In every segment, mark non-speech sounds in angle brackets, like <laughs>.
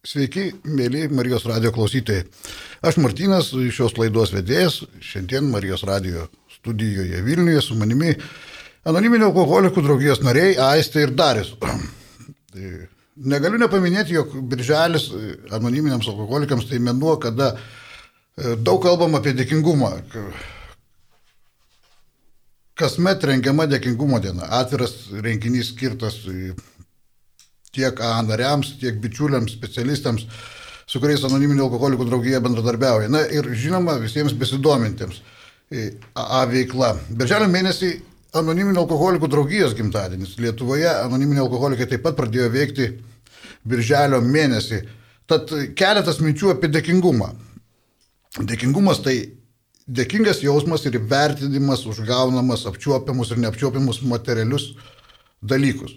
Sveiki, mėly Marijos radio klausytojai. Aš Martinas, šios laidos vedėjas, šiandien Marijos radio studijoje Vilniuje su manimi anoniminio alkoholikų draugijos nariai Aistė ir Darius. <clears throat> Tai negaliu nepaminėti, jog birželis anoniminiams alkoholikams tai menuo, kada e, daug kalbam apie dėkingumą. Kasmet rengiama dėkingumo diena, atviras renginys skirtas tiek A nariams, tiek bičiuliams, specialistams, su kuriais anoniminio alkoholikų draugija bendradarbiauja. Na ir žinoma, visiems besidomintiems AA veikla. Birželio mėnesį anoniminio alkoholikų draugijos gimtadienis. Lietuvoje anoniminiai alkoholikai taip pat pradėjo veikti birželio mėnesį. Tad keletas minčių apie dėkingumą. Dėkingumas tai dėkingas jausmas ir vertinimas už gaunamas apčiuopiamus ir neapčiuopiamus materialius dalykus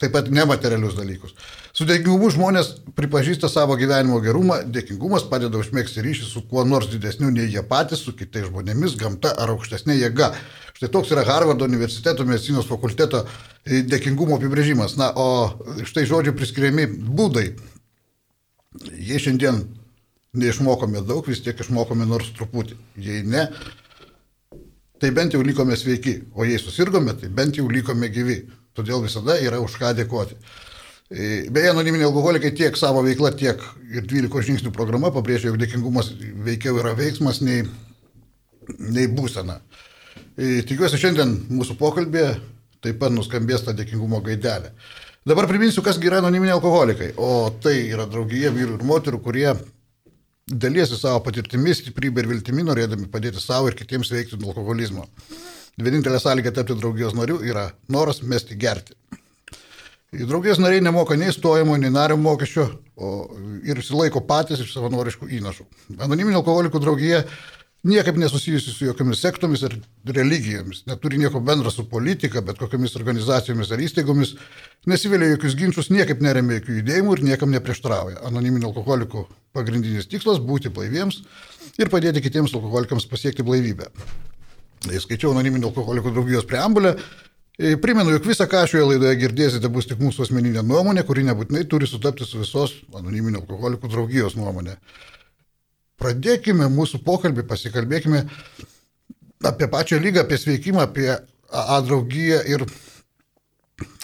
taip pat nematerialius dalykus. Su dėkingumu žmonės pripažįsta savo gyvenimo gerumą, dėkingumas padeda užmėgsti ryšį su kuo nors didesniu nei jie patys, su kitais žmonėmis, gamta ar aukštesnė jėga. Štai toks yra Harvardo universiteto medicinos fakulteto dėkingumo apibrėžimas. Na, o štai žodžiai priskiriami būdai. Jei šiandien neišmokome daug, vis tiek išmokome nors truputį. Jei ne, tai bent jau likome sveiki, o jei susirgome, tai bent jau likome gyvi. Todėl visada yra už ką dėkoti. E, beje, anoniminiai alkoholikai tiek savo veikla, tiek ir 12 žingsnių programa pabrėžia, jog dėkingumas veikiau yra veiksmas nei, nei būsena. E, tikiuosi šiandien mūsų pokalbė taip pat nuskambės tą dėkingumo gaidelę. Dabar priminsiu, kas yra anoniminiai alkoholikai. O tai yra draugija vyrų ir moterų, kurie dalysi savo patirtimis, stiprybę ir viltimi, norėdami padėti savo ir kitiems veikti nuo alkoholizmo. Vienintelė sąlyga tapti draugijos nariu yra noras mesti gerti. Draugijos nariai nemoka nei stojimo, nei nario mokesčio ir išsilaiko patys iš savanoriškų įnašų. Anoniminio alkoholikų draugija niekaip nesusijusi su jokiamis sektomis ir religijomis, neturi nieko bendra su politika, bet kokiamis organizacijomis ar įstaigomis, nesivelia jokius ginčius, niekaip neremia jokių judėjimų ir niekam neprieštrauja. Anoniminio alkoholikų pagrindinis tikslas - būti blaiviems ir padėti kitiems alkoholikams pasiekti blaivybę. Skaičiau anoniminio alkoholikų draugijos preambulę. E, primenu, jog visą, ką šioje laidoje girdėsite, bus tik mūsų asmeninė nuomonė, kuri nebūtinai turi sutapti su visos anoniminio alkoholikų draugijos nuomonė. Pradėkime mūsų pokalbį, pasikalbėkime apie pačią lygą, apie sveikimą, apie AA draugiją ir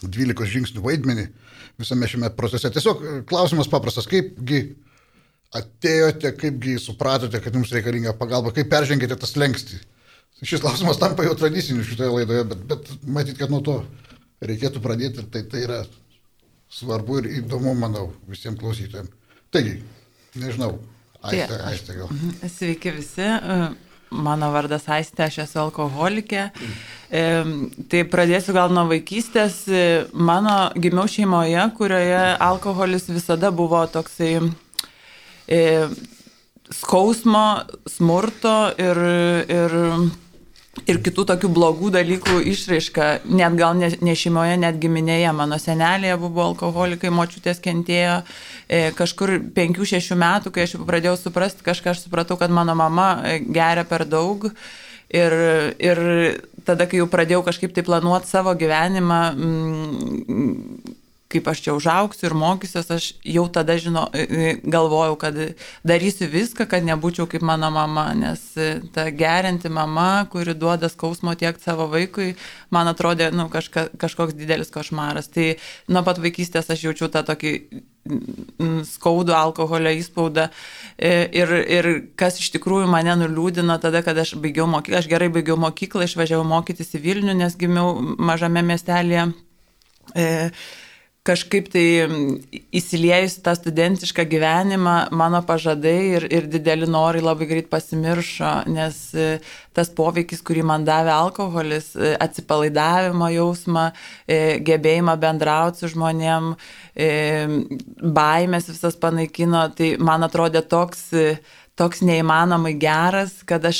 12 žingsnių vaidmenį visame šiame procese. Tiesiog klausimas paprastas, kaipgi atėjote, kaipgi supratote, kad jums reikalinga pagalba, kaip peržengėte tas lengstį Šis klausimas tampa jau tradiciniu šitoje laidoje, bet, bet matyt, kad nuo to reikėtų pradėti ir tai, tai yra svarbu ir įdomu, manau, visiems klausytojams. Taigi, nežinau, Aistė, tai, Aistė gal. Mhm. Sveiki visi. Mano vardas Aistė, aš esu alkoholikė. E, tai pradėsiu gal nuo vaikystės. Mano gimiau šeimoje, kurioje alkoholis visada buvo toksai e, skausmo, smurto ir, ir ir kitų tokių blogų dalykų išraiška, net gal ne, ne šeimoje, net giminėje. Mano senelėje buvo alkoholikai, močiutės kentėjo. E, kažkur 5-6 metų, kai aš jau pradėjau suprasti, kažką aš supratau, kad mano mama e, geria per daug. Ir, ir tada, kai jau pradėjau kažkaip tai planuoti savo gyvenimą, mm, kaip aš čia užauksiu ir mokysiuos, aš jau tada žino, e, e, galvojau, kad darysiu viską, kad nebūčiau kaip mano mama, nes e, ta gerinti mama, kuri duoda skausmo tiek savo vaikui, man atrodė nu, kažka, kažkoks didelis košmaras. Tai nuo pat vaikystės aš jaučiu tą tokį skaudų alkoholio įspaudą ir, ir kas iš tikrųjų mane nuliūdino tada, kad aš baigiau mokyklą, aš gerai baigiau mokyklą, išvažiavau mokytis į Vilnių, nes gimiau mažame miestelėje. E, kažkaip tai įsiliejus tą studentišką gyvenimą, mano pažadai ir, ir dideli norai labai greit pasimiršo, nes e, tas poveikis, kurį man davė alkoholis, e, atsipalaidavimo jausmą, e, gebėjimą bendrauti su žmonėm, baimės visas panaikino, tai man atrodė toks toks neįmanomai geras, kad aš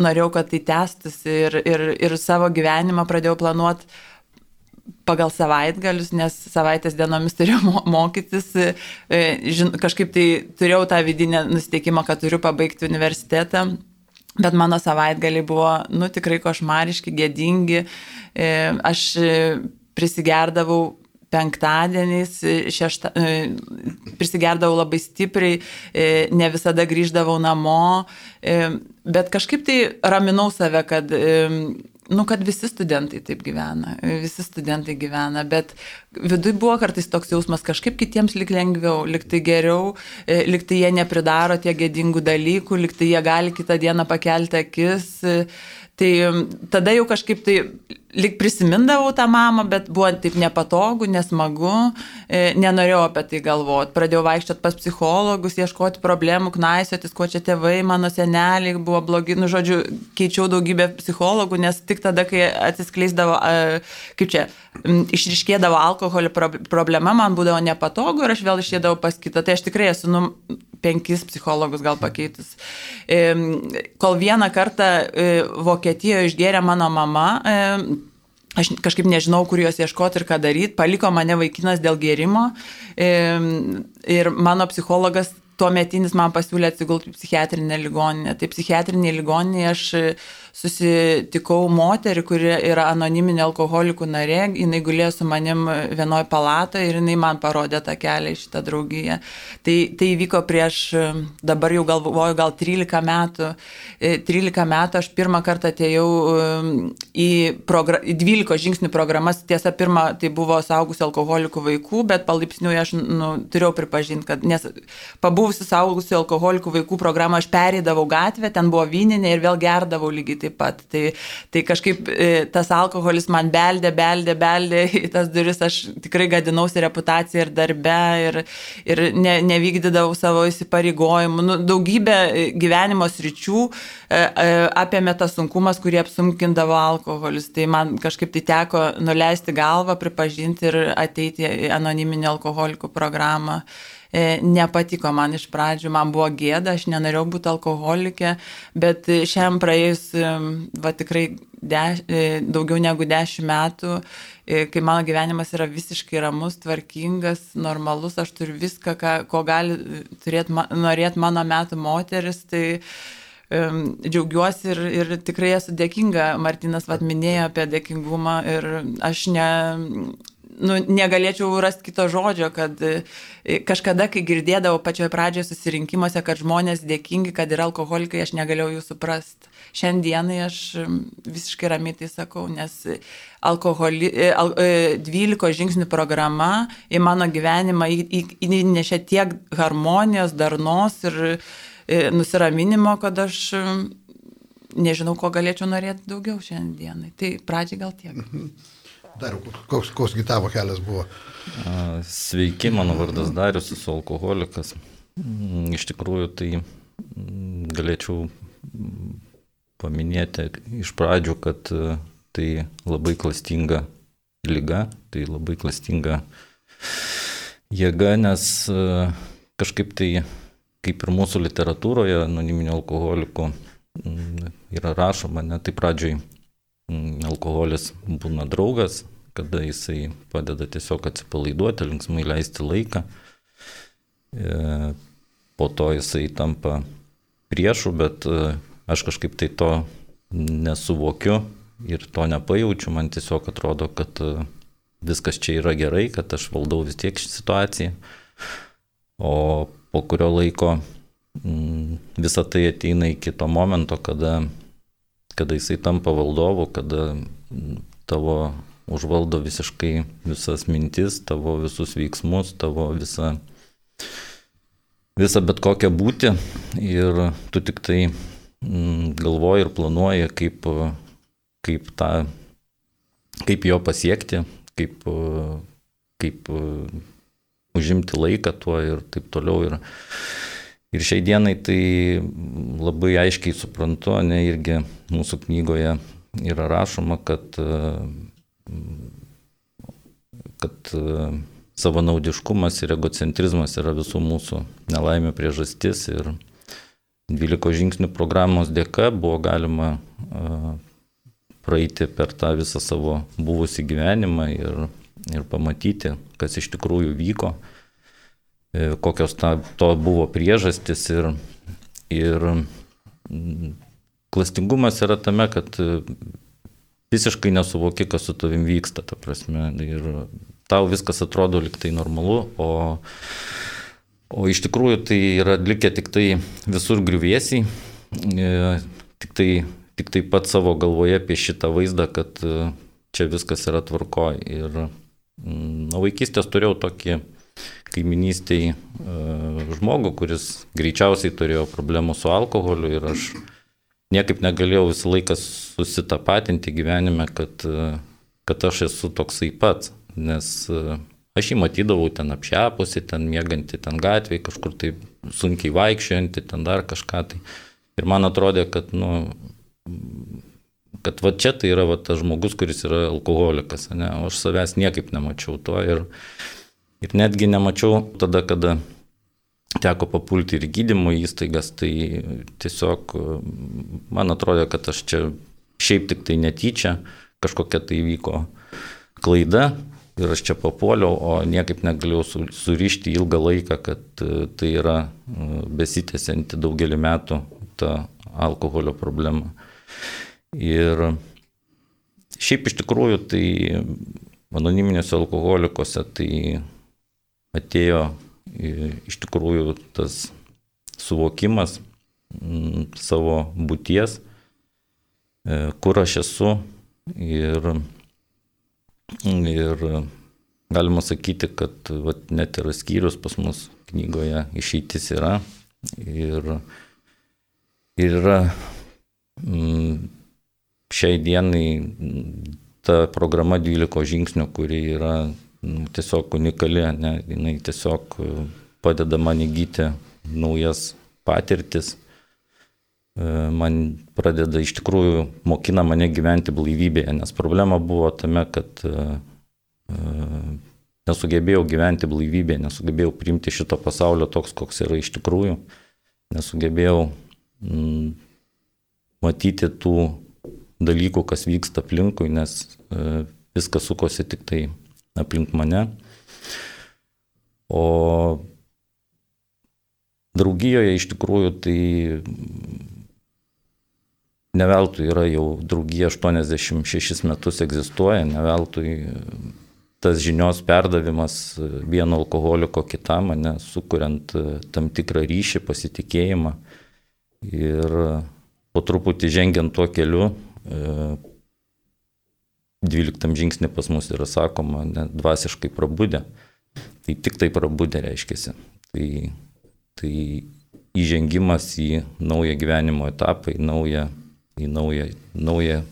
norėjau, kad tai tęstųsi ir, ir, ir savo gyvenimą pradėjau planuoti pagal savaitgalius, nes savaitės dienomis turėjau mokytis, e, žin, kažkaip tai turėjau tą vidinę nusteikimą, kad turiu pabaigti universitetą. Bet mano savaitgaliai buvo, nu, tikrai košmariški, gėdingi. E, aš prisigerdavau penktadieniais, šešta, prisigerdavau labai stipriai, ne visada grįždavau namo, bet kažkaip tai raminau save, kad nu, kad visi studentai taip gyvena, visi studentai gyvena, bet vidui buvo kartais toks jausmas, kažkaip kitiems lik lengviau, lik tai geriau, e, lik tai jie nepridaro tie gėdingų dalykų, lik tai jie gali kitą dieną pakelti akis. Tai tada jau kažkaip tai lik prisimindavau tą mamą, bet buvo taip nepatogu, nesmagu, e, nenorėjau apie tai galvoti. Pradėjau vaikščioti pas psichologus, ieškoti problemų, knaisiotis, kuo čia tėvai, mano seneliai buvo blogi, nu žodžiu, keičiau daugybę psichologų, nes tik tada, kai atsiskleisdavo, kaip čia, išriškėdavo alkoholio problema, man būdavo nepatogu ir aš vėl išėdavau pas kitą. Tai aš tikrai esu nu, penkis psichologus gal pakeitus. Kol vieną kartą e, Vokietijoje išgėrė mano mama, Aš kažkaip nežinau, kur juos ieškoti ir ką daryti. Paliko mane vaikinas dėl gėrimo. Ir mano psichologas tuo metinis man pasiūlė atsigulti psichiatrinę ligoninę. Tai psichiatrinė ligoninė aš susitikau moterį, kuri yra anoniminė alkoholikų narė, jinai gulėjo su manim vienoje palatoje ir jinai man parodė tą kelią į šitą draugiją. Tai, tai įvyko prieš, dabar jau galvoju, gal 13 metų. 13 e, metų aš pirmą kartą atėjau um, į, progra, į 12 žingsnių programas, tiesa, pirmą tai buvo saugusių alkoholikų vaikų, bet palaipsniui aš nu, turėjau pripažinti, kad nes pabuvusi saugusių alkoholikų vaikų programą aš perėdavau gatvę, ten buvo vyninė ir vėl gerdavau lygiai taip pat. Tai, tai kažkaip e, tas alkoholis man beldė, beldė, beldė į tas duris, aš tikrai gadinausi reputaciją ir darbę ir, ir ne, nevykdydavau savo įsipareigojimų. Nu, daugybė e, gyvenimo sričių e, apėmė tas sunkumas, kurį apsunkindavo alkoholis. Tai man kažkaip tai teko nuleisti galvą, pripažinti ir ateiti į anoniminį alkoholikų programą. E, nepatiko man iš pradžių, man buvo gėda, aš nenorėjau būti alkoholikė, bet šiam praėjus, e, va tikrai deš, e, daugiau negu dešimt metų, kai mano gyvenimas yra visiškai ramus, tvarkingas, normalus, aš turiu viską, ką, ko gali turėti, norėti mano metų moteris, tai džiaugiuosi ir, ir tikrai esu dėkinga. Martinas vad minėjo apie dėkingumą ir aš ne, nu, negalėčiau rasti kito žodžio, kad e, kažkada, kai girdėdavau pačioje pradžioje susirinkimuose, kad žmonės dėkingi, kad yra alkoholikai, aš negalėjau jų suprasti. Šiandienai aš visiškai ramiai tai sakau, nes alkoholi, e, al, 12 e, žingsnių programa į mano gyvenimą įnešė tiek harmonijos, darnos ir nusiraminimo, kad aš nežinau, ko galėčiau norėti daugiau šiandienai. Tai pradžiai gal tiek. Mhm. Dariu, koks, koks gitavo kelias buvo? Sveiki, mano vardas Darius, esu alkoholikas. Mm, iš tikrųjų, tai mm, galėčiau paminėti iš pradžių, kad e, tai labai klastinga lyga, tai labai klastinga jėga, nes e, kažkaip tai, kaip ir mūsų literatūroje, anoniminio alkoholiko mm, yra rašoma, ne, tai pradžioj alkoholis būna draugas, kada jisai padeda tiesiog atsipalaiduoti, linksmai leisti laiką. E, po to jisai tampa priešu, bet e, aš kažkaip tai to nesuvokiu ir to nepajaučiu. Man tiesiog atrodo, kad e, viskas čia yra gerai, kad aš valdau vis tiek šį situaciją. O po kurio laiko mm, visa tai ateina iki to momento, kada kada jisai tampa valdovu, kada tavo užvaldo visiškai visas mintis, tavo visus veiksmus, tavo visą, visą bet kokią būti ir tu tik tai mm, galvoji ir planuoji, kaip, kaip, tą, kaip jo pasiekti, kaip, kaip užimti laiką tuo ir taip toliau. Ir, Ir šiai dienai tai labai aiškiai suprantu, ne irgi mūsų knygoje yra rašoma, kad, kad savanaudiškumas ir egocentrizmas yra visų mūsų nelaimė priežastis ir 12 žingsnių programos dėka buvo galima praeiti per tą visą savo buvusį gyvenimą ir, ir pamatyti, kas iš tikrųjų vyko. E, kokios ta, to buvo priežastis ir, ir klastingumas yra tame, kad e, visiškai nesuvoki, kas su tavim vyksta, ta prasme. Ir tau viskas atrodo liktai normalu, o, o iš tikrųjų tai yra likę tik tai visur griuvėsiai, e, tik tai, tik tai pat savo galvoje apie šitą vaizdą, kad e, čia viskas yra tvarkoj. Ir nuo vaikystės turėjau tokį kaiminystėje žmogų, kuris greičiausiai turėjo problemų su alkoholiu ir aš niekaip negalėjau visą laiką susitapatinti gyvenime, kad, kad aš esu toksai pats, nes aš jį matydavau ten apšiapusi, ten mėganti ten gatvėje, kažkur tai sunkiai vaikščiojantį, ten dar kažką tai. Ir man atrodė, kad, nu, kad va čia tai yra va tas žmogus, kuris yra alkoholikas, ne, o aš savęs niekaip nemačiau to ir, ir netgi nemačiau tada, kada teko papulti ir gydymo įstaigas, tai tiesiog man atrodė, kad aš čia šiaip tik tai netyčia, kažkokia tai vyko klaida ir aš čia papuoliau, o niekaip negalėjau surišti ilgą laiką, kad e, tai yra e, besitęsianti daugelį metų ta alkoholio problema. Ir šiaip iš tikrųjų tai anoniminėse alkoholikose tai atėjo iš tikrųjų tas suvokimas m, savo būties, e, kur aš esu ir, ir galima sakyti, kad vat, net yra skyrius pas mus knygoje išeitis yra ir, ir yra m, šiai dienai ta programa 12 žingsnių, kuri yra tiesiog unikali, ne, jinai tiesiog e, padeda man įgyti naujas patirtis, e, man pradeda iš tikrųjų mokina mane gyventi blaivybėje, nes problema buvo tame, kad e, nesugebėjau gyventi blaivybėje, nesugebėjau priimti šito pasaulio toks, koks yra iš tikrųjų, nesugebėjau mm, matyti tų dalykų, kas vyksta aplinkui, nes viskas sukosi tik tai aplink mane. O draugijoje iš tikrųjų tai neveltui yra jau draugija 86 metus egzistuoja, neveltui tas žinios perdavimas vieno alkoholiko kitam, ne, sukuriant tam tikrą ryšį, pasitikėjimą. Ir po truputį žengiant tuo keliu, 12 žingsnį pas mus yra sakoma, ne, dvasiškai prabudę. Tai tik tai prabudę reiškia. Tai, tai įžengimas į naują gyvenimo etapą, į naują, į naują, naują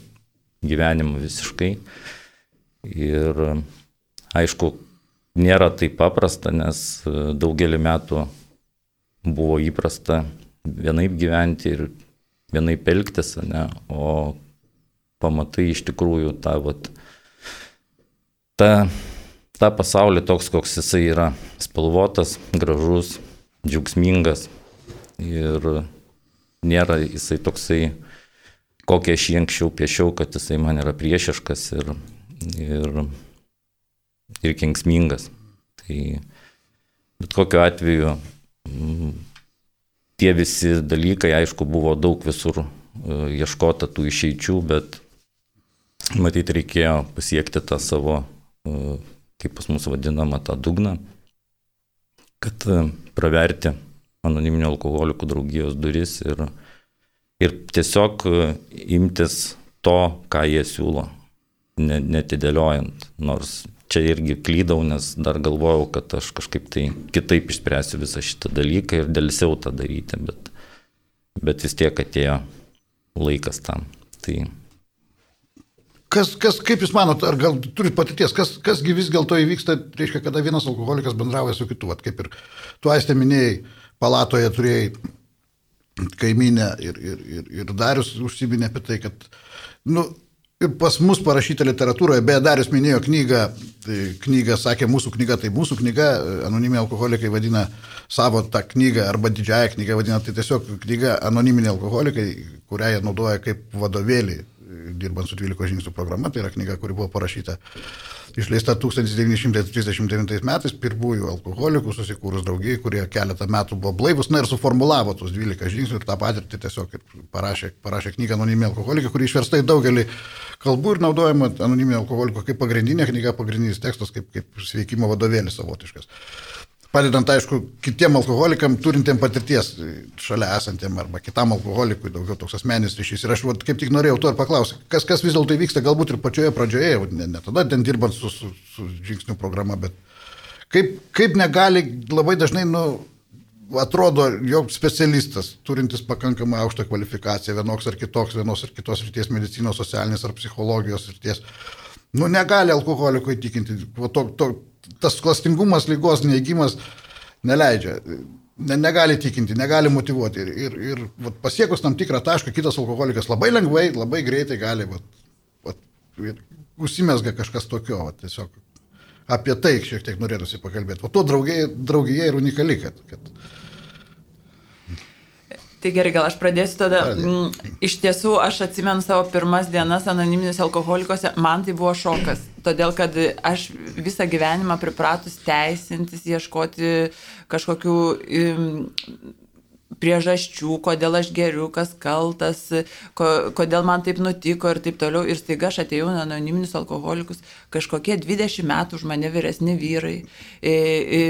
gyvenimą visiškai. Ir aišku, nėra taip paprasta, nes daugelį metų buvo įprasta vienaip gyventi ir vienaip elgtis, ne, o pamatai iš tikrųjų tą, vat, tą, tą pasaulį toks, koks jisai yra spalvotas, gražus, džiaugsmingas ir nėra jisai toksai, kokią aš jį anksčiau piešiau, kad jisai man yra priešiškas ir, ir, ir kengsmingas. Tai bet kokiu atveju tie visi dalykai, aišku, buvo daug visur e, ieškota tų išeičių, bet matyt, reikėjo pasiekti tą savo, e, kaip pas mus vadinama, tą dugną, kad e, praverti anoniminio alkoholikų draugijos duris ir, ir tiesiog e, imtis to, ką jie siūlo, netidėliojant. Nors čia irgi klydau, nes dar galvojau, kad aš kažkaip tai kitaip išspręsiu visą šitą dalyką ir dėlsiau tą daryti, bet, bet vis tiek atėjo laikas tam. Tai Kas, kas, kaip Jūs manot, ar gal turit patirties, kas, kasgi vis dėlto įvyksta, reiškia, kada vienas alkoholikas bendrauja su kitu, Vat, kaip ir tu aistė minėjai, palatoje turėjai kaiminę ir, ir, ir, ir Darius užsiminė apie tai, kad, nu, ir pas mus parašyta literatūroje, beje, Darius minėjo knygą, tai knyga sakė, mūsų knyga, tai mūsų knyga, anoniminiai alkoholikai vadina savo tą knygą arba didžiąją knygą vadina, tai tiesiog knyga anoniminiai alkoholikai, kurią jie naudoja kaip vadovėlį dirbant su 12 žingsnių programa, tai yra knyga, kuri buvo parašyta, išleista 1939 metais, pirmųjų alkoholikų susikūrus draugijai, kurie keletą metų buvo blaivus, na ir suformulavo tuos 12 žingsnių ir tą patirtį tiesiog parašė, parašė knygą Anonimė alkoholikė, kuri išversta į daugelį kalbų ir naudojama Anonimė alkoholikė kaip pagrindinė knyga, pagrindinis tekstas, kaip, kaip sveikimo vadovėlis savotiškas padedant, aišku, kitiem alkoholikam, turintiem patirties šalia esantiem arba kitam alkoholikui, daugiau toks asmenis ryšys. Ir aš vat, kaip tik norėjau to ir paklausti, kas, kas vis dėlto vyksta, galbūt ir pačioje pradžioje, ne, ne tada ten dirbant su, su, su žingsnių programa, bet kaip, kaip negali labai dažnai, nu, atrodo, jog specialistas, turintis pakankamai aukštą kvalifikaciją, vienoks ar kitoks, vienos ar kitos ryties medicinos, socialinės ar psichologijos ryties, nu, negali alkoholiko įtikinti. To, to, tas klastingumas, lygos neįgymas neleidžia. Ne, negali tikinti, negali motivuoti. Ir, ir, ir vat, pasiekus tam tikrą tašką, kitas alkoholikas labai lengvai, labai greitai gali, vat, vat, ir užsimesga kažkas tokio, vat, tiesiog apie tai šiek tiek norėtųsi pakalbėti. O to draugija, ir unikali, kad, kad Tai gerai, gal aš pradėsiu tada. Mm, iš tiesų, aš atsimenu savo pirmas dienas anoniminiuose alkoholikose, man tai buvo šokas. Todėl, kad aš visą gyvenimą pripratus teisintis, ieškoti kažkokių priežasčių, kodėl aš geriu, kas kaltas, ko, kodėl man taip nutiko ir taip toliau. Ir staiga aš atėjau į anoniminius alkoholikus, kažkokie 20 metų už mane vyresni vyrai, e, e,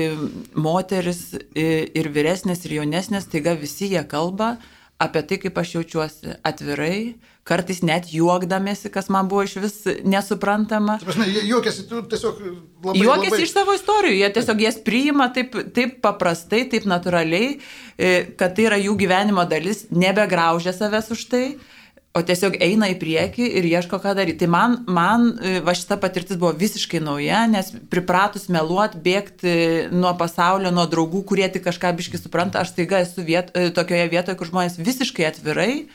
moteris e, ir vyresnės ir jaunesnės, staiga visi jie kalba apie tai, kaip aš jaučiuosi atvirai, kartais net juokdamėsi, kas man buvo iš vis nesuprantama. Prasme, jie juokiasi, tu tiesiog labai. Juokiasi labai... iš savo istorijų, jie tiesiog jas priima taip, taip paprastai, taip natūraliai, e, kad tai yra jų gyvenimo dalis, nebegraužia savęs už tai o tiesiog eina į priekį ir ieško, ką daryti. Tai man, man e, va šita patirtis buvo visiškai nauja, nes pripratus meluot, bėgti nuo pasaulio, nuo draugų, kurie tik kažką biški supranta, aš taiga esu viet, e, tokioje vietoje, kur žmonės visiškai atvirai e,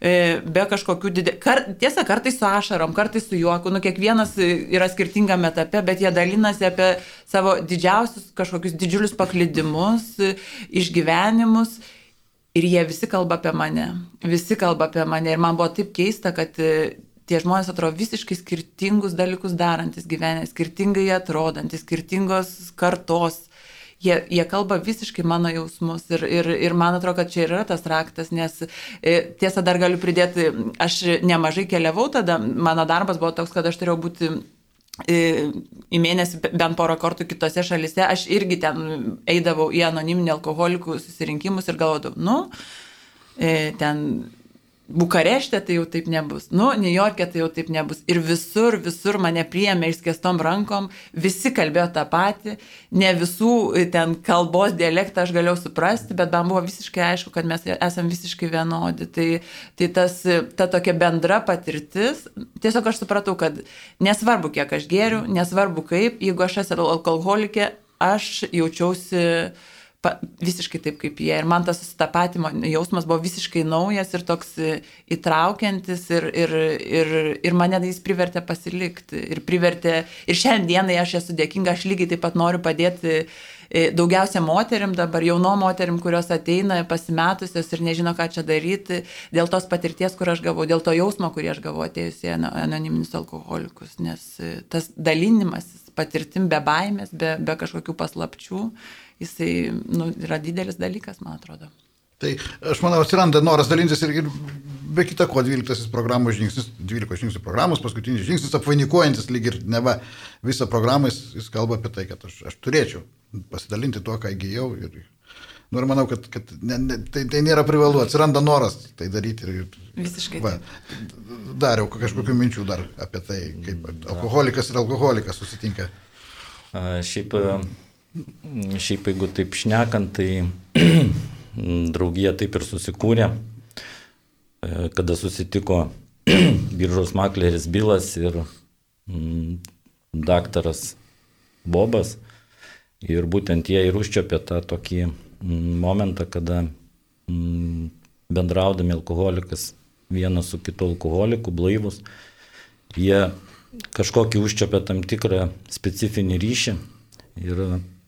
be kažkokių didelių, kar, tiesa, kartais su ašarom, kartais su juoku, nu kiekvienas yra skirtingame etape, bet jie dalinasi apie savo didžiausius kažkokius didžiulius paklydimus, išgyvenimus Ir jie visi kalba apie mane. Visi kalba apie mane. Ir man buvo taip keista, kad e, tie žmonės atrodo visiškai skirtingus dalykus darantis gyvenę, skirtingai atrodantis, skirtingos kartos. Jie, jie kalba visiškai mano jausmus ir, ir, ir man atrodo, kad čia yra tas raktas, nes e, tiesa dar galiu pridėti, aš nemažai keliavau tada, mano darbas buvo toks, kad aš turėjau būti į mėnesį bent porą kartų kitose šalise, aš irgi ten eidavau į anoniminį alkoholikų susirinkimus ir galvodavau, nu, e, ten Bukarešte tai jau taip nebus, nu, New York'e tai jau taip nebus. Ir visur, visur mane priėmė išskėstom rankom, visi kalbėjo tą patį, ne visų ten kalbos dialektą aš galėjau suprasti, bet man buvo visiškai aišku, kad mes esame visiškai vienodi. Tai, tai tas, ta tokia bendra patirtis, tiesiog aš supratau, kad nesvarbu, kiek aš geriu, nesvarbu kaip, jeigu aš esu alkoholikė, aš jaučiausi pa, visiškai taip kaip jie. Ir man tas susitapatimo jausmas buvo visiškai naujas ir toks įtraukiantis ir, ir, ir, ir mane jis privertė pasilikti. Ir privertė, ir šiandienai aš esu dėkinga, aš lygiai taip pat noriu padėti e, daugiausia moterim dabar, jauno moterim, kurios ateina pasimetusios ir nežino, ką čia daryti, dėl tos patirties, kur aš gavau, dėl to jausmo, kurį aš gavau atėjus į anoniminius alkoholikus, nes e, tas dalinimas patirtim be baimės, be, be kažkokių paslapčių jisai nu, yra didelis dalykas, man atrodo. Tai aš manau, atsiranda noras dalintis ir, ir be kita ko 12 programos žingsnis, 12 žingsnių programos, paskutinis žingsnis, apvainikuojantis lyg ir neva visą programą, jis, jis kalba apie tai, kad aš, aš turėčiau pasidalinti tuo, ką įgyjau. Ir, nu, ir manau, kad, kad ne, ne, tai, tai nėra privalu, atsiranda noras tai daryti. Ir, Visiškai. Va, dariau kažkokių minčių dar apie tai, kaip alkoholikas ir alkoholikas susitinka. A, šiaip Šiaip jeigu taip šnekant, tai <clears throat> draugija taip ir susikūrė, e, kada susitiko <clears throat> biržos makleris Bilas ir mm, daktaras Bobas. Ir būtent jie ir užčiopė tą tokį mm, momentą, kada mm, bendraudami alkoholikas vienas su kitu alkoholiku, blaivus, jie kažkokį užčiopė tam tikrą specifinį ryšį. Ir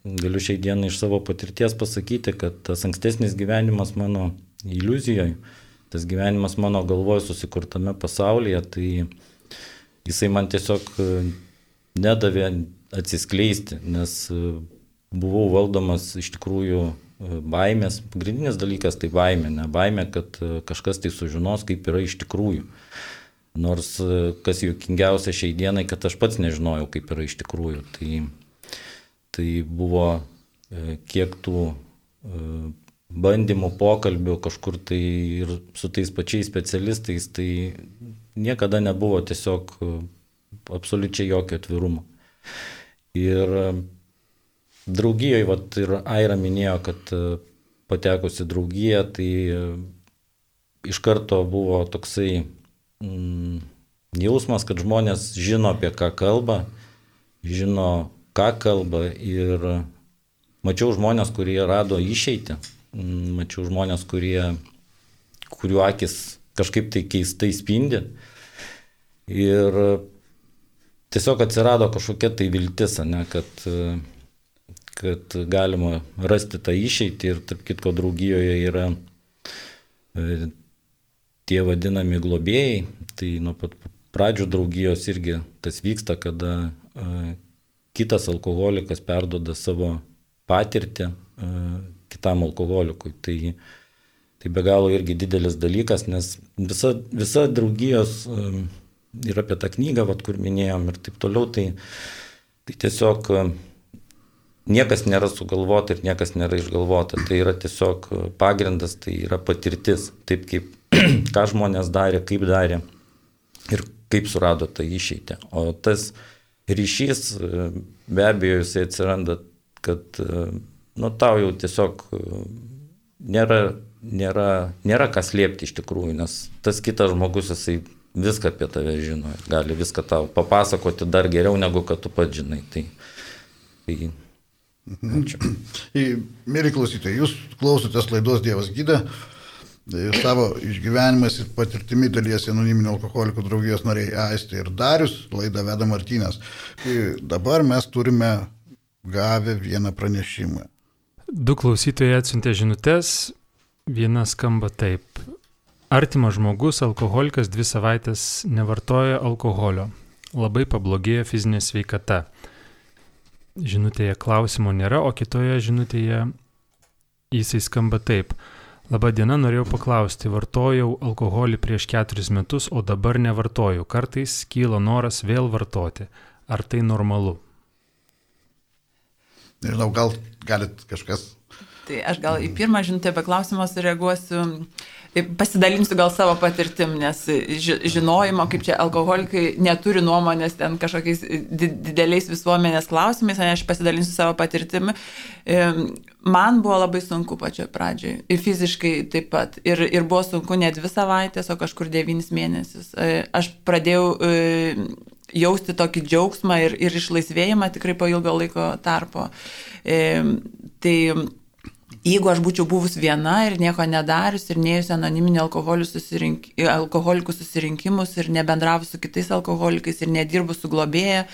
galiu šiai dienai iš savo patirties pasakyti, kad tas ankstesnis gyvenimas mano iliuzijoje, tas gyvenimas mano galvoje susikurtame pasaulyje, tai jisai man tiesiog e, nedavė atsiskleisti, nes e, buvau valdomas iš tikrųjų baimės. Pagrindinis dalykas tai baimė, ne baimė, kad kažkas tai sužinos, kaip yra iš tikrųjų. Nors kas juokingiausia šiai dienai, kad aš pats nežinojau, kaip yra iš tikrųjų. Tai, tai buvo kiek tų bandymų, pokalbių kažkur tai ir su tais pačiais specialistais, tai niekada nebuvo tiesiog e, absoliučiai jokio atvirumo. Ir e, draugijoje, vat, ir Aira minėjo, kad e, patekusi draugiją, tai iš karto buvo toksai mm, jausmas, kad žmonės žino, apie ką kalba, žino, ką kalba ir mačiau žmonės, kurie rado išeitį mačiau žmonės, kurie, kurių akis kažkaip tai keistai spindi. Ir tiesiog atsirado kažkokia tai viltis, ne, kad, kad galima rasti tą išeitį ir tarp kitko draugijoje yra e, tie vadinami globėjai. Tai nuo pat pradžių draugijos irgi tas vyksta, kada e, kitas alkoholikas perdoda savo patirtį e, kitam alkoholikui. Tai, tai be galo irgi didelis dalykas, nes visa, visa draugijos ir apie tą knygą, vat, kur minėjom ir taip toliau, tai, tai tiesiog niekas nėra sugalvota ir niekas nėra išgalvota. Tai yra tiesiog uh, pagrindas, tai yra patirtis, taip kaip <clears throat> ką žmonės darė, kaip darė ir kaip surado tą išeitį. O tas ryšys uh, be abejo jisai atsiranda, kad uh, nu, tau jau tiesiog e, nėra, nėra, nėra kas liepti iš tikrųjų, nes tas kitas žmogus, jisai viską apie tave žino, gali viską tau papasakoti dar geriau negu kad tu pats žinai. Tai, tai, ačiū. <clears throat> Mėly klausytojai, jūs klausotės laidos Dievas gydė. Savo išgyvenimais ir patirtimi dalyjasi anoniminio alkoholikų draugijos nariai Aistė ir Darius, laidą veda Martynas. Dabar mes turime gavę vieną pranešimą. Du klausytojai atsiuntė žinutės, viena skamba taip. Artimas žmogus, alkoholikas, dvi savaitės nevartoja alkoholio. Labai pablogėjo fizinė sveikata. Žinutėje klausimo nėra, o kitoje žinutėje jisai skamba taip. Labadiena, norėjau paklausti, vartojau alkoholį prieš keturis metus, o dabar nevartoju. Kartais kyla noras vėl vartoti. Ar tai normalu? Nežinau, gal galit kažkas. Tai aš gal į pirmą žinutę be klausimą sureaguosiu, pasidalinsiu gal savo patirtim, nes žinojimo, kaip čia alkoholikai neturi nuomonės ten kažkokiais dideliais visuomenės klausimais, aš pasidalinsiu savo patirtim. Man buvo labai sunku pačioje pradžioje ir fiziškai taip pat. Ir, ir buvo sunku ne dvi savaitės, o kažkur devynis mėnesius. E, aš pradėjau e, jausti tokį džiaugsmą ir, ir išlaisvėjimą tikrai po ilgo laiko tarpo. E, tai jeigu aš būčiau buvus viena ir nieko nedarius ir neėjus anoniminį susirink, alkoholikų susirinkimus ir nebendravus su kitais alkoholikais ir nedirbus su globėja,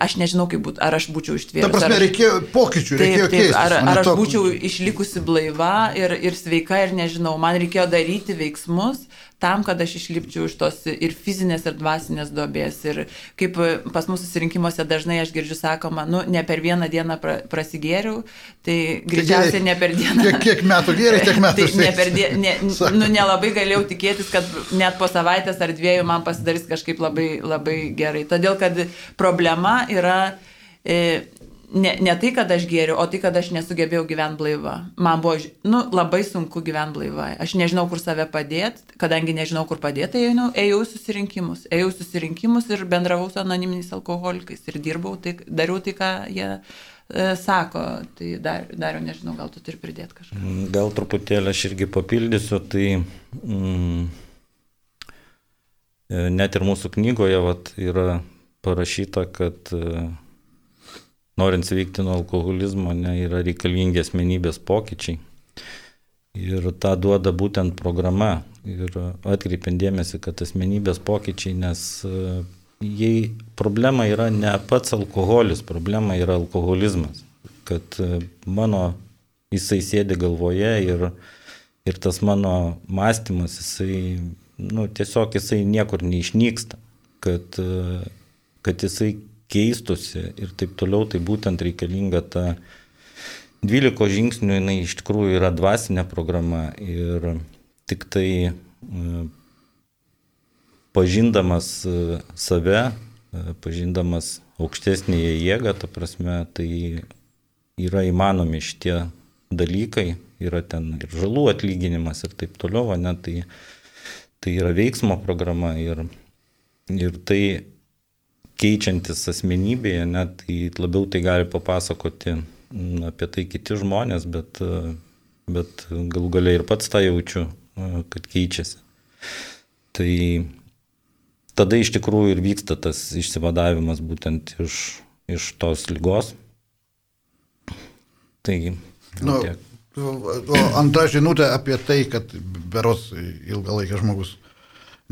aš nežinau, kaip būtų, ar aš būčiau ištvėrus. Ta prasme, reikėjo pokyčių, reikėjo taip, keistis. Ar, ar aš to... būčiau išlikusi blaiva ir, ir sveika ir nežinau, man reikėjo daryti veiksmus, tam, kad aš išlipčiau iš tos ir fizinės, ir dvasinės duobės. Ir kaip pas mūsų susirinkimuose dažnai aš girdžiu sakoma, nu, ne per vieną dieną pra, prasigėriau, tai greičiausiai ne per dieną. Kiek, kiek metų gėrė, tiek metų. <laughs> tai ne per dieną, ne, nu, nelabai galėjau tikėtis, kad net po savaitės ar dviejų man pasidarys kažkaip labai, labai gerai. Todėl, kad problema yra... E, ne, ne tai, kad aš gėriu, o tai, kad aš nesugebėjau gyventi blaiva. Man buvo nu, labai sunku gyventi blaiva. Aš nežinau, kur save padėti, kadangi nežinau, kur padėti, tai ėjau, ėjau susirinkimus. Ėjau susirinkimus ir bendravau su anoniminiais alkoholikais ir dirbau, tai, dariau tai, ką jie e, sako. Tai dar, dariau, nežinau, gal tu turi pridėti kažką. Mm, gal truputėlį aš irgi papildysiu, tai mm, e, net ir mūsų knygoje vat, yra parašyta, kad e, norint sveikti nuo alkoholizmo, ne, yra reikalingi asmenybės pokyčiai. Ir tą duoda būtent programa. Ir atkreipiant dėmesį, kad asmenybės pokyčiai, nes e, jei problema yra ne pats alkoholis, problema yra alkoholizmas. Kad e, mano jisai sėdi galvoje ir, ir tas mano mąstymas, jisai, nu, tiesiog jisai niekur neišnyksta, kad, kad jisai keistusi ir taip toliau, tai būtent reikalinga ta 12 žingsnių, jinai iš tikrųjų yra dvasinė programa ir tik tai pažindamas save, pažindamas aukštesnėje jėgą, ta prasme, tai yra įmanomi šitie dalykai, yra ten ir žalų atlyginimas ir taip toliau, ne, tai, tai yra veiksmo programa ir, ir tai keičiantis asmenybėje, net tai labiau tai gali papasakoti apie tai kiti žmonės, bet, bet galų galiai ir pats tą jaučiu, kad keičiasi. Tai tada iš tikrųjų ir vyksta tas išsivadavimas būtent iš, iš tos lygos. Taigi. Nu, tiek. o antra žinutė apie tai, kad beros ilgalaikis žmogus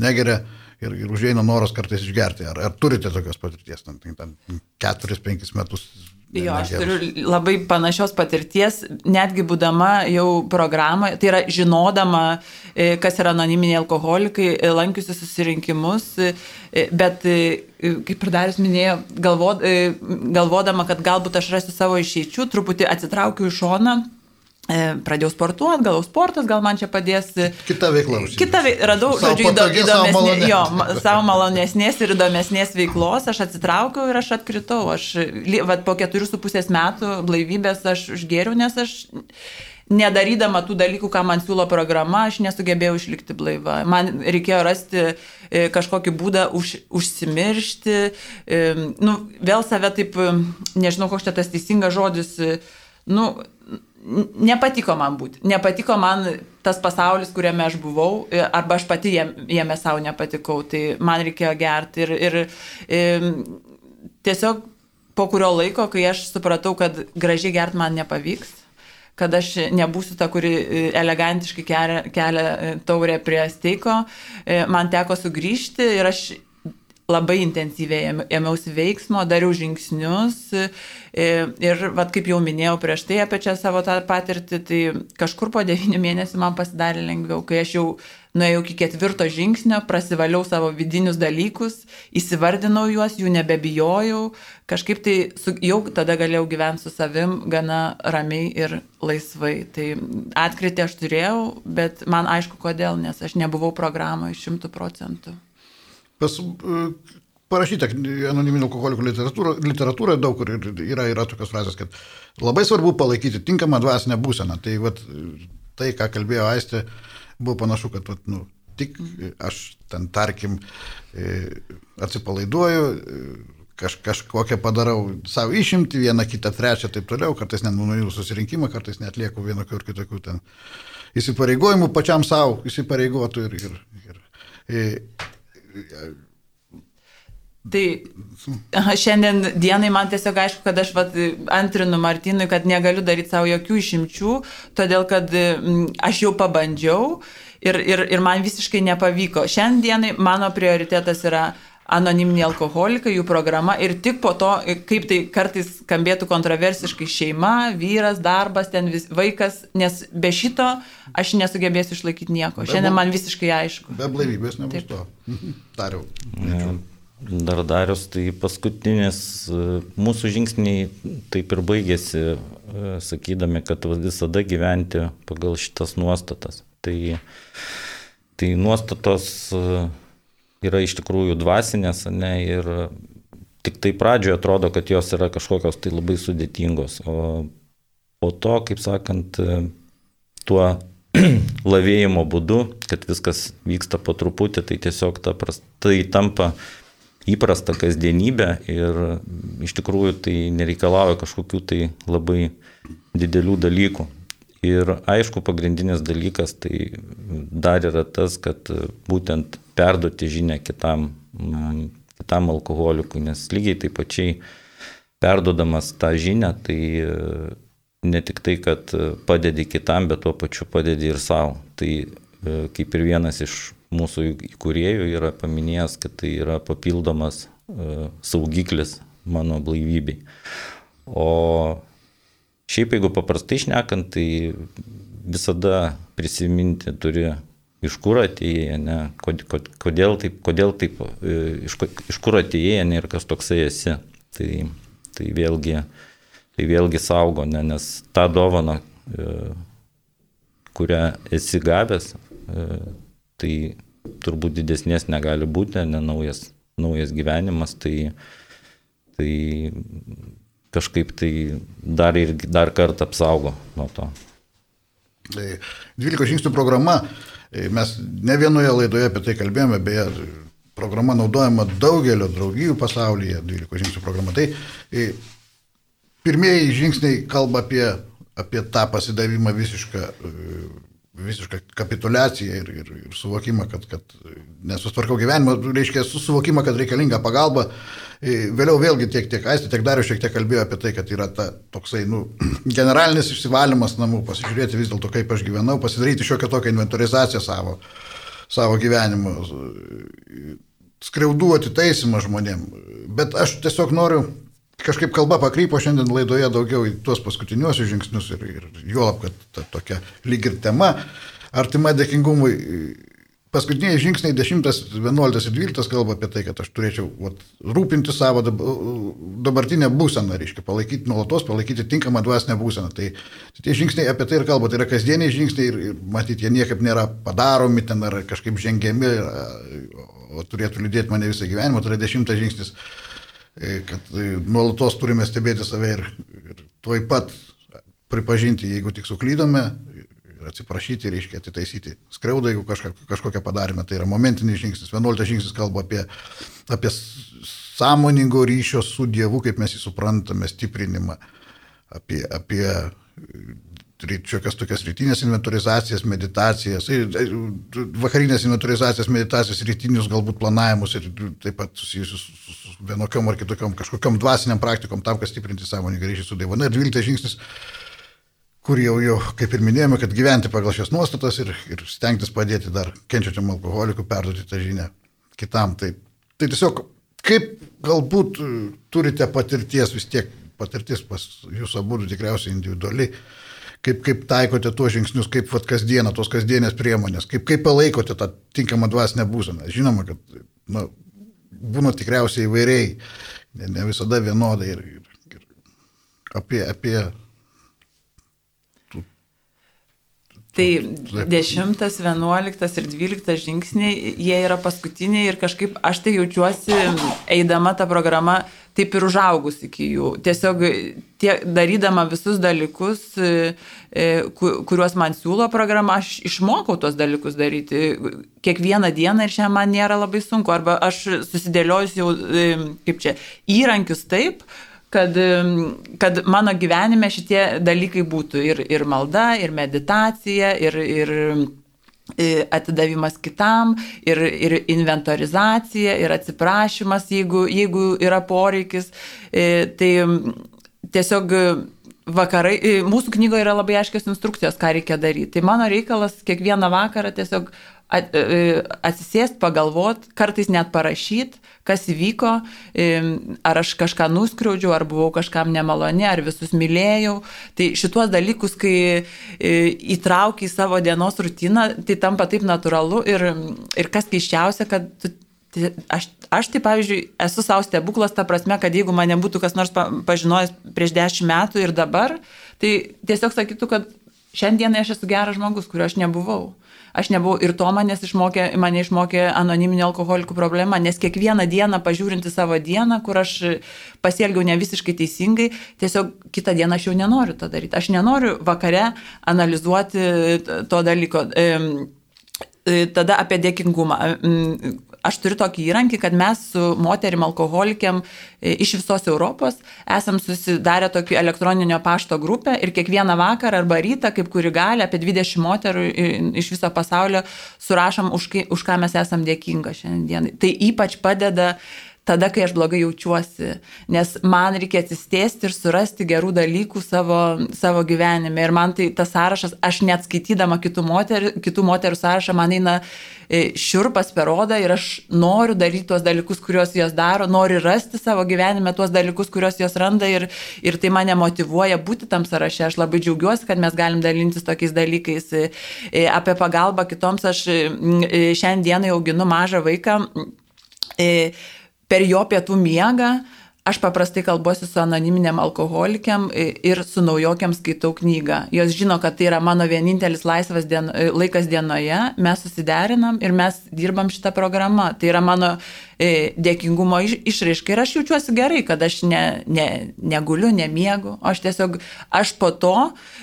negeria ir, ir užeina noras kartais išgerti. Ar, ar turite tokios patirties, ten, ten 4-5 metus Jo, aš turiu labai panašios patirties, netgi būdama jau programoje, tai yra žinodama, e, kas yra anoniminiai alkoholikai, e, lankiusi susirinkimus, e, bet, kaip ir Darius minėjo, galvod, galvodama, kad galbūt aš rasiu savo išeičių, truputį atsitraukiu į šoną pradėjau sportuoti, gal sportas, gal man čia padės. Kita veikla. Kita veikla, radau, savo žodžiu, patogi, įdomesnė, jo, savo malonesnės ir įdomesnės veiklos, aš atsitraukiau ir aš atkritau. Aš, vat, po keturių su pusės metų blaivybės aš užgėriau, nes aš nedarydama tų dalykų, ką man siūlo programa, aš nesugebėjau išlikti blaiva. Man reikėjo rasti e, kažkokį būdą už, užsimiršti, e, nu, vėl save taip, nežinau, koks čia tas teisingas žodis, nu, nepatiko man būti. Nepatiko man tas pasaulis, kuriame aš buvau, arba aš pati jame savo nepatikau. Tai man reikėjo gerti. Ir, ir, ir tiesiog po kurio laiko, kai aš supratau, kad gražiai gerti man nepavyks, kad aš nebūsiu ta, kuri elegantiškai kelia, kelia taurę prie steiko, man teko sugrįžti ir aš labai intensyviai ėmiausi veiksmo, dariau žingsnius e, ir, vad kaip jau minėjau prieš tai apie čia savo tą patirtį, tai kažkur po devynių mėnesių man pasidarė lengviau, kai aš jau nuėjau iki ketvirto žingsnio, prasivaliau savo vidinius dalykus, įsivardinau juos, jų nebebijojau, kažkaip tai su, jau tada galėjau gyventi su savim gana ramiai ir laisvai. Tai atkritį aš turėjau, bet man aišku kodėl, nes aš nebuvau programoje šimtų procentų. Pas, e, parašyta anoniminio alkoholikų literatūra, literatūra daug kur yra, yra tokios frazės, kad labai svarbu palaikyti tinkamą dvasinę būseną. Tai vat, tai, ką kalbėjo Aistė, buvo panašu, kad vat, nu, tik aš ten, tarkim, e, atsipalaiduoju, e, kaž, kažkokią padarau savo išimti, vieną, kitą, trečią, taip toliau, kartais net nuėjau susirinkimą, kartais net lieku vienokių ir kitokių ten įsipareigojimų pačiam savo, įsipareigotų ir, ir, ir Tai šiandien dienai man tiesiog aišku, kad aš vat, antrinu Martinui, kad negaliu daryti savo jokių išimčių, todėl kad aš jau pabandžiau ir, ir, ir man visiškai nepavyko. Šiandienai mano prioritetas yra anoniminiai alkoholikai, jų programa ir tik po to, kaip tai kartais skambėtų kontroversiškai, šeima, vyras, darbas, ten vis, vaikas, nes be šito aš nesugebėsiu išlaikyti nieko. Šiandien man visiškai aišku. Be blaivybės nebus Taip. to. <laughs> Dariau. Dar darius, tai paskutinis e, mūsų žingsniai taip ir baigėsi, e, sakydami, kad visada gyventi pagal šitas nuostatas. Tai, tai nuostatos uh, yra iš tikrųjų dvasinės, ne, ir tik tai pradžioje atrodo, kad jos yra kažkokios tai labai sudėtingos, o po to, kaip sakant, tuo <clears throat> lavėjimo būdu, kad viskas vyksta po truputį, tai tiesiog ta pras, tai tampa įprasta kasdienybė ir iš tikrųjų tai nereikalauja kažkokių tai labai didelių dalykų. Ir aišku, pagrindinis dalykas tai dar yra tas, kad būtent perduoti žinę kitam, kitam alkoholikui, nes lygiai taip pačiai perdodamas tą žinę, tai e, ne tik tai, kad padedi kitam, bet tuo pačiu padedi ir savo. Tai e, kaip ir vienas iš mūsų įkūrėjų yra paminėjęs, kad tai yra papildomas e, saugiklis mano blaivybei. O Šiaip jeigu paprastai šnekant, tai visada prisiminti turi, iš kur atėjai, ne, kodėl taip, kodėl taip, e, iš, iš kur atėjai, ne, ir kas toksai esi. Tai, tai, vėlgi, tai vėlgi saugo, ne, nes tą dovaną, e, kurią esi gavęs, tai turbūt didesnės negali būti, ne naujas, naujas gyvenimas, tai, tai kažkaip tai dar ir dar kartą apsaugo nuo to. 12 tai žingsnių programa, e, mes ne vienoje laidoje apie tai kalbėjome, beje, programa naudojama daugelio draugijų pasaulyje, 12 žingsnių programa. Tai e, pirmieji žingsniai kalba apie, apie tą pasidavimą visišką e, visišką kapitulaciją ir, ir, ir suvokimą, kad, kad nesusitvarkau gyvenimą, reiškia suvokimą, kad reikalinga pagalba. Vėliau vėlgi tiek, tiek Aistė, tiek Darius šiek tiek kalbėjo apie tai, kad yra ta, toksai nu, <clears throat> generalinis išsivalymas namų, pasižiūrėti vis dėlto, kaip aš gyvenau, pasidaryti šiokią tokią inventorizaciją savo, savo gyvenimo, skriaudų atitaisimą žmonėm. Bet aš tiesiog noriu kažkaip kalba pakrypo šiandien laidoje daugiau į tuos paskutiniuosius žingsnius ir, ir juolab, kad ta tokia lyg ir tema artima dėkingumui. Paskutiniai žingsniai 10, 11 ir 12 kalba apie tai, kad aš turėčiau vat, rūpinti savo dabartinę būseną, reiškia, palaikyti nuolatos, palaikyti tinkamą dvasinę būseną. Tai, tai tie žingsniai apie tai ir kalba, tai yra kasdieniai žingsniai ir, ir matyti, jie niekaip nėra padaromi ten ar kažkaip žengiami, o turėtų liūdėti mane visą gyvenimą, tai yra dešimtas žingsnis E, kad e, nuolatos turime stebėti save ir, ir tuoj pat pripažinti, jeigu tik suklydome atsiprašyti, reiškia atitaisyti skriaudą, jeigu kažką, kažkokią padarėme. Tai yra momentinis žingsnis. Vienuoliktas žingsnis kalba apie, apie sąmoningo ryšio su Dievu, kaip mes jį suprantame, stiprinimą, apie, apie šiokias tokias rytinės inventorizacijas, meditacijas, vakarinės inventorizacijas, meditacijas, rytinius galbūt planavimus ir taip pat susijusius su vienokiam ar kitokiam kažkokiam dvasiniam praktikom tam, kad stiprinti sąmoningą ryšį su Dievu. Na ir dvyliktas žingsnis, kur jau, jau, kaip ir minėjome, kad gyventi pagal šias nuostatas ir, ir stengtis padėti dar kenčiančiam alkoholikui perduoti tą žinią kitam. Tai, tai tiesiog, kaip galbūt turite patirties vis tiek, patirtis pas jūs abu tikriausiai individualiai kaip, kaip taikote tuos žingsnius, kaip vat, kasdieną, tos kasdienės priemonės, kaip, kaip palaikote tą tinkamą dvasinę būseną. Žinoma, kad nu, būna tikriausiai įvairiai, ne, ne visada vienodai ir, ir, ir apie, apie Tai 10, 11 ir 12 žingsniai, jie yra paskutiniai ir kažkaip aš tai jaučiuosi, eidama tą programą, taip ir užaugus iki jų. Tiesiog tie, darydama visus dalykus, e, e, kuriuos man siūlo programa, aš išmokau tos dalykus daryti kiekvieną dieną ir šiandien man nėra labai sunku. Arba aš susidėliojus jau, e, kaip čia, įrankius taip, kad, kad mano gyvenime šitie dalykai būtų ir, ir malda, ir meditacija, ir, ir atidavimas kitam, ir, ir inventorizacija, ir atsiprašymas, jeigu, jeigu yra poreikis. E, tai tiesiog vakarai, mūsų knygoje yra labai aiškios instrukcijos, ką reikia daryti. Tai mano reikalas kiekvieną vakarą tiesiog E, atsisėst, pagalvot, kartais net parašyt, kas įvyko, ar aš kažką nuskriaudžiau, ar buvau kažkam nemaloni, ar visus mylėjau. Tai šituos dalykus, kai e, įtrauki į savo dienos rutiną, tai tampa taip natūralu ir, ir kas keiščiausia, kad tu Aš, aš tai, pavyzdžiui, esu savo stebuklas ta prasme, kad jeigu mane būtų kas nors pažinojęs prieš dešimt metų ir dabar, tai tiesiog sakytų, kad šiandien aš esu geras žmogus, kurio aš nebuvau aš nebuvau ir to manęs išmokė, mane išmokė anoniminio alkoholikų problema, nes kiekvieną dieną pažiūrinti savo dieną, kur aš pasielgiau ne visiškai teisingai, tiesiog kitą dieną aš jau nenoriu to daryti. Aš nenoriu vakare analizuoti to dalyko. Tada apie dėkingumą aš turiu tokį įrankį, kad mes su moterim alkoholikiam e, iš visos Europos esam susidarę tokį elektroninio pašto grupę ir kiekvieną vakarą arba rytą, kaip kuri gali, apie 20 moterų iš viso pasaulio surašom, už, už ką mes esam dėkinga šiandien. Tai ypač padeda tada, kai aš blogai jaučiuosi, nes man reikia atsistėsti ir surasti gerų dalykų savo, savo gyvenime. Ir man tai tas sąrašas, aš net skaitydama kitų moterų, kitų moterų sąrašą, man eina e, šiurpas per odą ir aš noriu daryti tuos dalykus, kuriuos jos daro, noriu rasti savo gyvenime tuos dalykus, kuriuos jos randa ir, ir tai mane motivuoja būti tam sąraše. Aš labai džiaugiuosi, kad mes galim dalintis tokiais dalykais. E, e, apie pagalbą kitoms aš šiandieną auginu mažą vaiką per jo pietų miegą aš paprastai kalbuosi su anoniminiam alkoholikiam ir su naujokiam skaitau knygą. Jos žino, kad tai yra mano vienintelis laisvas dien, laikas dienoje, mes susiderinam ir mes dirbam šitą programą. Tai yra mano E, dėkingumo iš, išraiška ir aš jaučiuosi gerai, kad aš ne, ne, neguliu, nemiegu, aš tiesiog, aš po to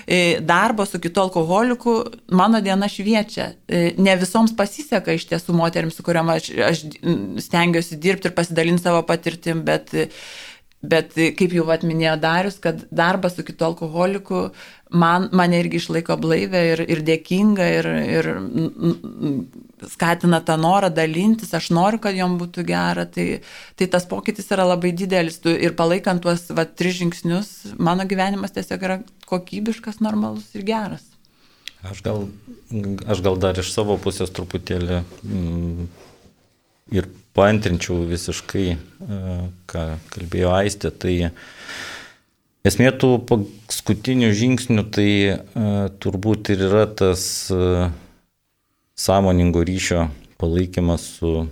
e, darbo su kitu alkoholiku, mano diena šviečia. E, ne visoms pasiseka iš tiesų moteriams, su kuriam aš, aš stengiuosi dirbti ir pasidalinti savo patirtim, bet Bet kaip jau atminėjo Darius, kad darbas su kitu alkoholiku man, mane irgi išlaiko blaivę ir, ir dėkinga ir, ir skatina tą norą dalintis, aš noriu, kad jom būtų gera. Tai, tai tas pokytis yra labai didelis ir palaikant tuos va, tris žingsnius, mano gyvenimas tiesiog yra kokybiškas, normalus ir geras. Aš gal, aš gal dar iš savo pusės truputėlį mm, ir paantrinčiau visiškai, e, ką kalbėjo Aistė, tai esmė tų paskutinių žingsnių, tai uh, turbūt ir yra tas uh, sąmoningo ryšio palaikymas su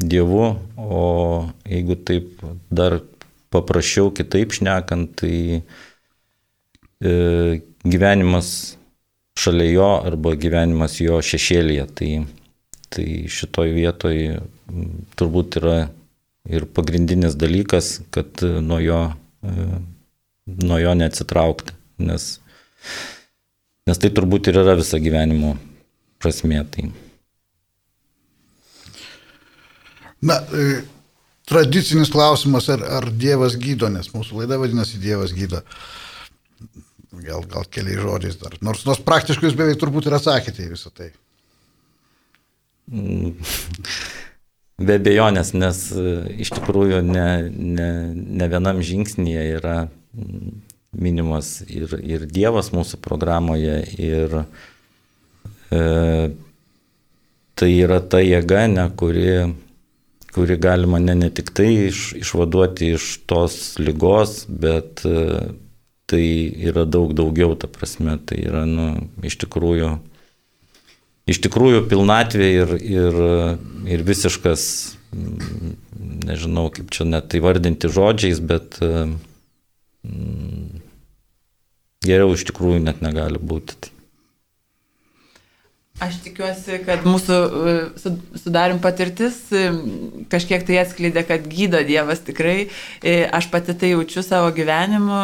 Dievu, o jeigu taip dar paprasčiau kitaip šnekant, tai gyvenimas šalia jo arba gyvenimas jo šešėlėje. Tai, tai šitoj vietoj turbūt yra ir pagrindinis dalykas, kad nuo jo, e, nuo jo neatsitraukti, nes, nes tai turbūt ir yra visa gyvenimo prasmė. Tai. Na, e, tradicinis klausimas, ar, ar Dievas gydo, nes mūsų laida vadinasi Dievas gydo. Gal, gal keliais žodžiais dar. Nors, nors praktiškai jūs beveik turbūt ir atsakėte į visą tai. Mm. Be abejonės, nes e, iš tikrųjų ne, ne, ne vienam žingsnėje yra mm, minimas ir, ir Dievas mūsų programoje, ir e, tai yra ta jėga, ne, kuri, kuri gali mane ne tik tai iš, išvaduoti iš tos lygos, bet e, tai yra daug daugiau, ta prasme, tai yra nu, iš tikrųjų iš tikrųjų pilnatvė ir, ir, ir visiškas, nežinau kaip čia net įvardinti žodžiais, bet mm, geriau iš tikrųjų net negali būti. Aš tikiuosi, kad mūsų e, sudarim patirtis e, kažkiek tai atskleidė, kad gydo Dievas tikrai. E, aš pati tai jaučiu savo gyvenimu.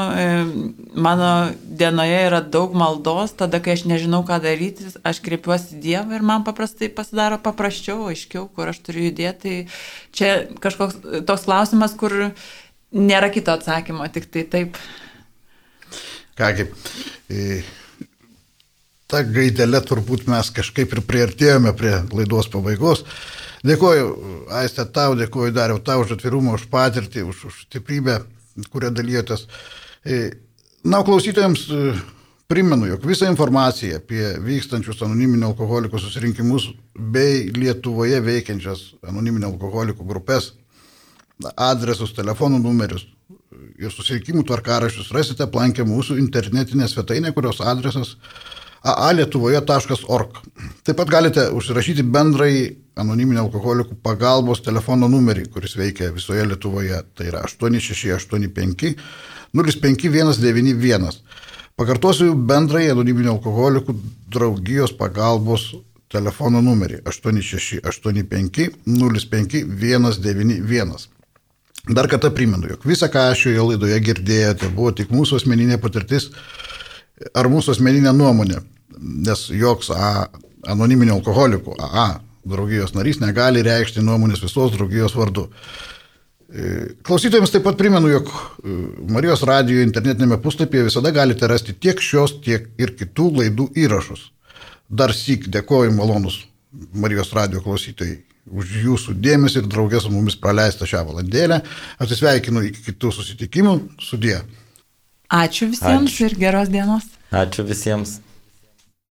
Mano dienoje yra daug maldos, tada, kai aš nežinau, ką daryti, aš kreipiuosi Dievą ir man paprastai pasidaro paprasčiau, aiškiau, kur aš turiu judėti. Tai čia kažkoks toks klausimas, kur nėra kito atsakymo, tik tai taip. Kągi tą gaidelę turbūt mes kažkaip ir priartėjome prie laidos pabaigos. Dėkuoju, Aistė, tau, dėkuoju Dariau, tau už atvirumą, už patirtį, už, už stiprybę, kurią dalyjotės. E, na, klausytojams e, primenu, jog visą informaciją apie vykstančius anoniminio alkoholikų susirinkimus bei Lietuvoje veikiančias anoniminio alkoholikų grupės, adresus, telefonų numerius ir susirinkimų tvarkarašius rasite plankę mūsų internetinę svetainę, kurios adresas aalietuvoje.org. Taip pat galite užsirašyti bendrai anoniminio alkoholikų pagalbos telefono numerį, kuris veikia visoje Lietuvoje. Tai yra 8685 05191. Pakartosiu bendrai anoniminio alkoholikų draugijos pagalbos telefono numerį 8685 05191. Dar kartą primenu, jog visą, ką šioje laidoje girdėjote, buvo tik mūsų asmeninė patirtis ar mūsų asmeninė nuomonė nes joks a, anoniminio alkoholikų AA draugijos narys negali reikšti nuomonės visos draugijos vardu. E, klausytojams taip pat primenu, jog e, Marijos radijo internetinėme puslapyje visada galite rasti tiek šios, tiek ir kitų laidų įrašus. Dar sik dėkoju malonus Marijos radijo klausytojai už jūsų dėmesį ir draugės su mumis praleistą šią valandėlę. Atsisveikinu iki kitų susitikimų. Sudie. Ačiū visiems Ačiū. ir geros dienos. Ačiū visiems.